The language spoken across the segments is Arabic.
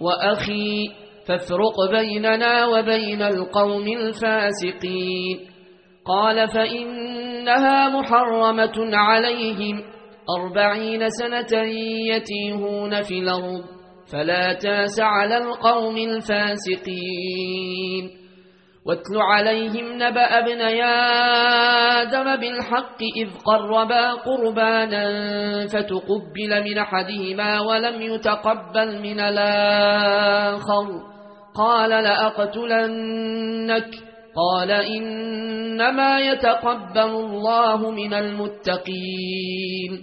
وأخي فافرق بيننا وبين القوم الفاسقين. قال فإنها محرمة عليهم. أربعين سنة يتيهون في الأرض فلا تاس على القوم الفاسقين. واتل عليهم نبأ ابني آدم بالحق إذ قربا قربانا فتقبل من أحدهما ولم يتقبل من الآخر. قال لأقتلنك. قال إنما يتقبل الله من المتقين.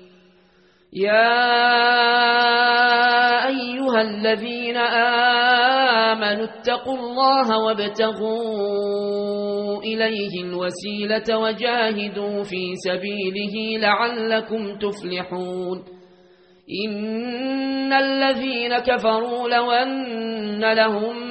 يا أيها الذين آمنوا اتقوا الله وابتغوا إليه الوسيلة وجاهدوا في سبيله لعلكم تفلحون. إن الذين كفروا لو أن لهم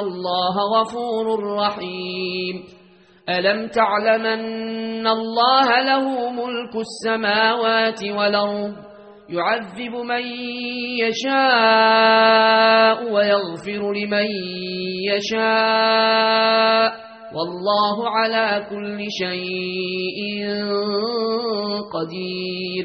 الله غفور رحيم. ألم تعلم أن الله له ملك السماوات والأرض؟ يعذب من يشاء ويغفر لمن يشاء. والله على كل شيء قدير.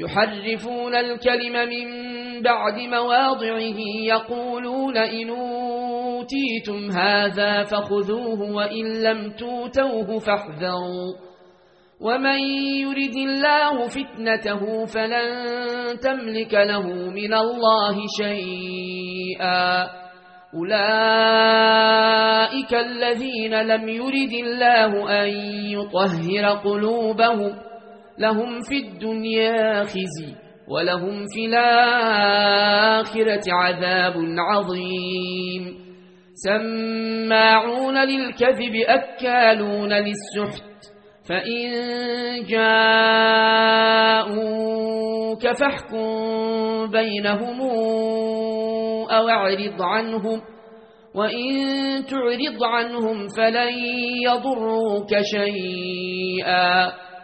يحرفون الكلم من بعد مواضعه يقولون إن أوتيتم هذا فخذوه وإن لم توتوه فاحذروا. ومن يرد الله فتنته فلن تملك له من الله شيئا. أولئك الذين لم يرد الله أن يطهر قلوبهم لهم في الدنيا خزي ولهم في الآخرة عذاب عظيم. سماعون للكذب أكالون للسحت فإن جاءوك فاحكم بينهم أو اعرض عنهم وإن تعرض عنهم فلن يضروك شيئا.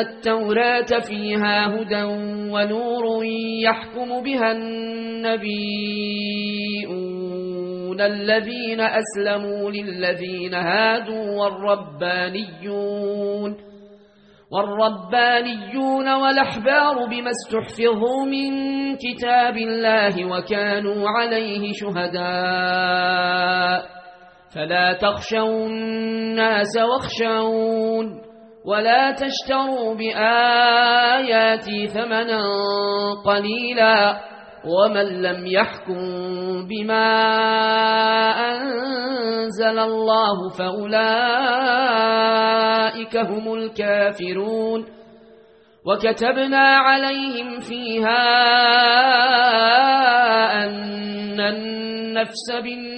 التوراة فيها هدى ونور يحكم بها النبيون الذين أسلموا للذين هادوا والربانيون والربانيون والأحبار بما استحفظوا من كتاب الله وكانوا عليه شهداء فلا تخشوا الناس واخشون ولا تشتروا بآياتي ثمنا قليلا ومن لم يحكم بما أنزل الله فأولئك هم الكافرون وكتبنا عليهم فيها أن النفس بالنفس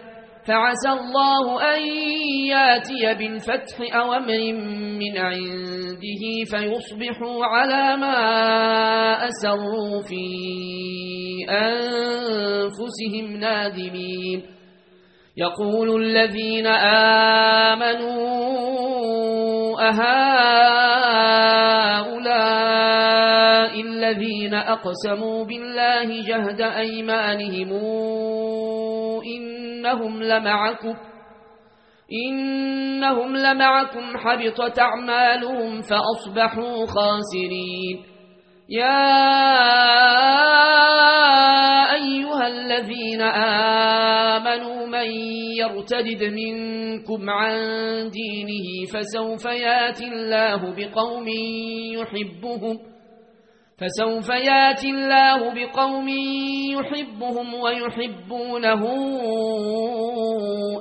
فعسى الله أن ياتي بالفتح أو أمر من عنده فيصبحوا على ما أسروا في أنفسهم نادمين. يقول الذين آمنوا أهؤلاء الذين أقسموا بالله جهد أيمانهم إنهم لمعكم إنهم لمعكم حبطت أعمالهم فأصبحوا خاسرين. يا أيها الذين آمنوا من يرتدد منكم عن دينه فسوف ياتي الله بقوم يحبهم فسوف ياتي الله بقوم يحبهم ويحبونه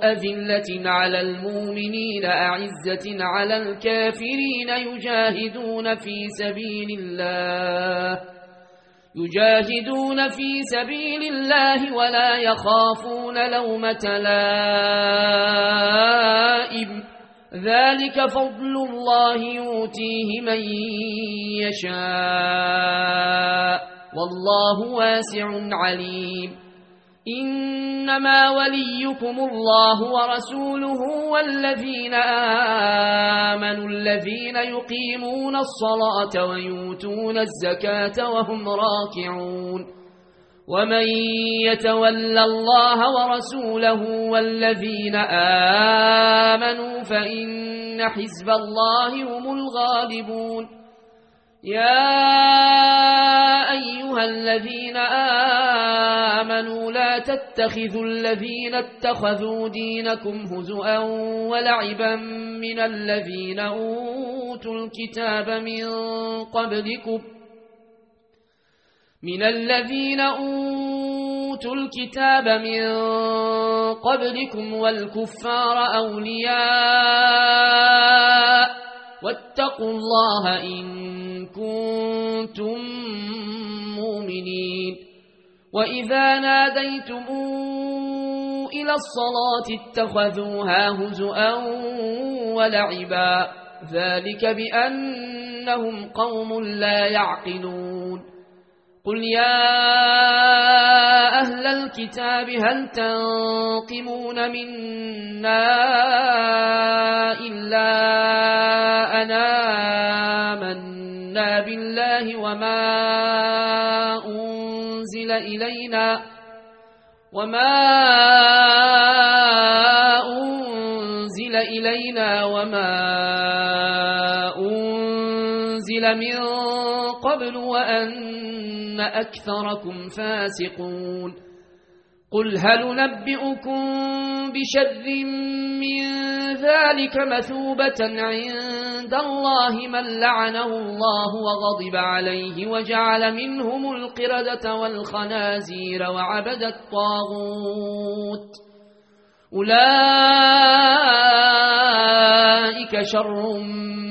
أذلة على المؤمنين أعزة على الكافرين يجاهدون في سبيل الله يجاهدون في سبيل الله ولا يخافون لومة لائم. ذلك فضل الله يؤتيه من يشاء. والله واسع عليم. إنما وليكم الله ورسوله والذين آمنوا الذين يقيمون الصلاة ويؤتون الزكاة وهم راكعون. ومن يتول الله ورسوله والذين آمنوا فإن حزب الله هم الغالبون. يا أيها الذين آمنوا لا تتخذوا الذين اتخذوا دينكم هزؤا ولعبا من الذين أوتوا الكتاب من قبلكم. من الذين أوتوا الكتاب من قبلكم والكفار أولياء واتقوا الله إن كنتم مؤمنين وإذا ناديتم إلى الصلاة اتخذوها هزؤا ولعبا ذلك بأنهم قوم لا يعقلون قل يا أهل الكتاب هل تنقمون منا إلا أنا آمنا بالله وما أنزل إلينا وما أنزل إلينا وما أنزل من قبل وأن أكثركم فاسقون قل هل نبئكم بشر من ذلك مثوبة عند الله من لعنه الله وغضب عليه وجعل منهم القردة والخنازير وعبد الطاغوت أولئك شر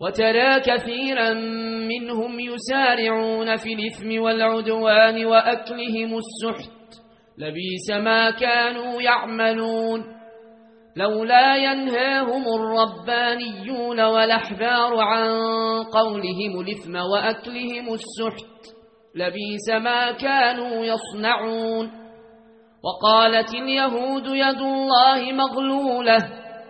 وترى كثيرا منهم يسارعون في الإثم والعدوان وأكلهم السحت. لبيس ما كانوا يعملون. لولا ينهاهم الربانيون والأحبار عن قولهم الإثم وأكلهم السحت. لبيس ما كانوا يصنعون. وقالت اليهود يد الله مغلولة.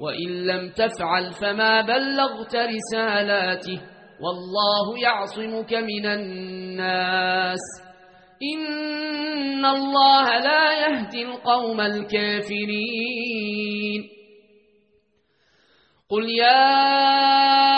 وإن لم تفعل فما بلغت رسالاته والله يعصمك من الناس. إن الله لا يهدي القوم الكافرين. قل يا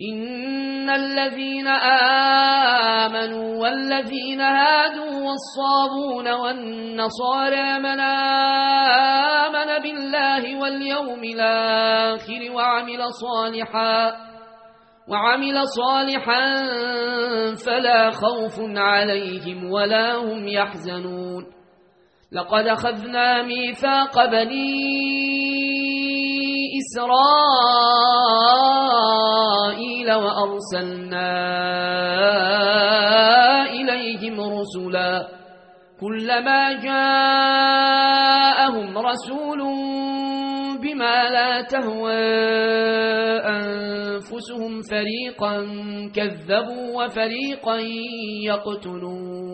إن الذين آمنوا والذين هادوا والصابون والنصارى من آمن بالله واليوم الآخر وعمل صالحا وعمل صالحا فلا خوف عليهم ولا هم يحزنون لقد أخذنا ميثاق بني إسرائيل وأرسلنا إليهم رسلا كلما جاءهم رسول بما لا تهوى أنفسهم فريقا كذبوا وفريقا يقتلون.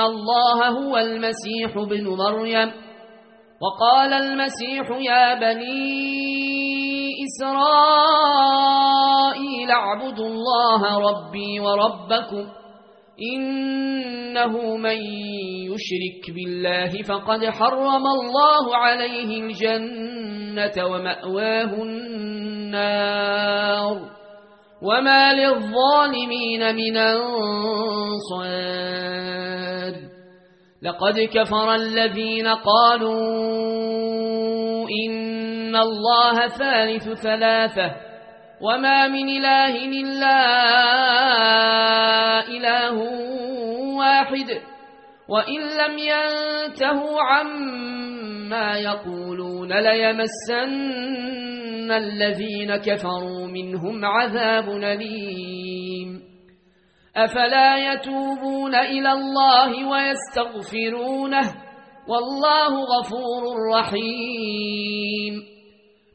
الله هو المسيح بن مريم وقال المسيح يا بني إسرائيل اعبدوا الله ربي وربكم إنه من يشرك بالله فقد حرم الله عليه الجنة ومأواه النار وما للظالمين من أنصار لقد كفر الذين قالوا إن الله ثالث ثلاثة وما من إله إلا إله واحد وإن لم ينتهوا عما يقولون ليمسن الذين كفروا منهم عذاب أليم. أفلا يتوبون إلى الله ويستغفرونه والله غفور رحيم.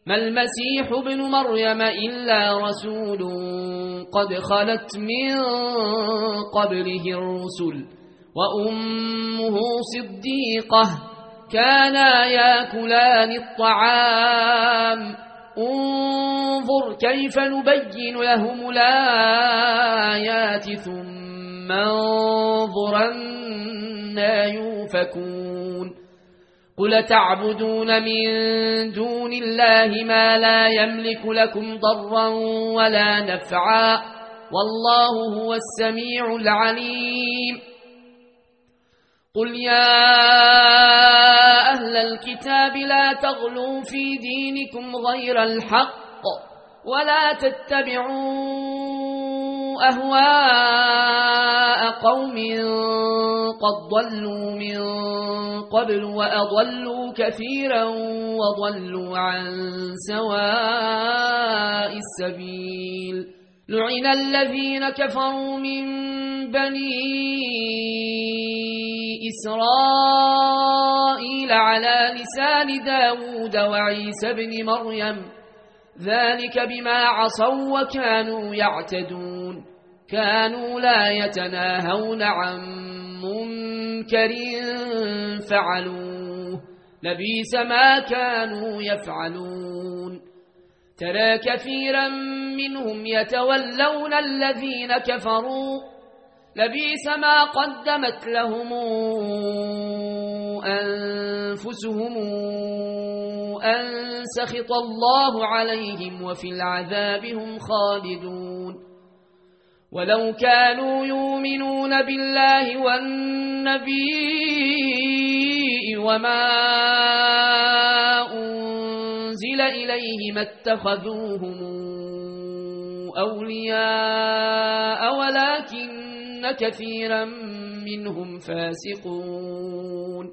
ما المسيح ابن مريم إلا رسول قد خلت من قبله الرسل وأمه صديقة كانا ياكلان الطعام. انظر كيف نبين لهم الآيات ثم انظر أنا يوفكون. قل تعبدون من دون الله ما لا يملك لكم ضرا ولا نفعا؟ والله هو السميع العليم. قل يا الكتاب لا تغلوا في دينكم غير الحق ولا تتبعوا أهواء قوم قد ضلوا من قبل وأضلوا كثيرا وضلوا عن سواء السبيل لعن الذين كفروا من بني إسرائيل على لسان داود وعيسى بن مريم. ذلك بما عصوا وكانوا يعتدون. كانوا لا يتناهون عن منكر فعلوه. لبيس ما كانوا يفعلون. ترى كثيرا منهم يتولون الذين كفروا. لبيس ما قدمت لهم أنفسهم أن سخط الله عليهم وفي العذاب هم خالدون. ولو كانوا يؤمنون بالله والنبي وما إليه ما اتخذوهم أولياء ولكن كثيرا منهم فاسقون.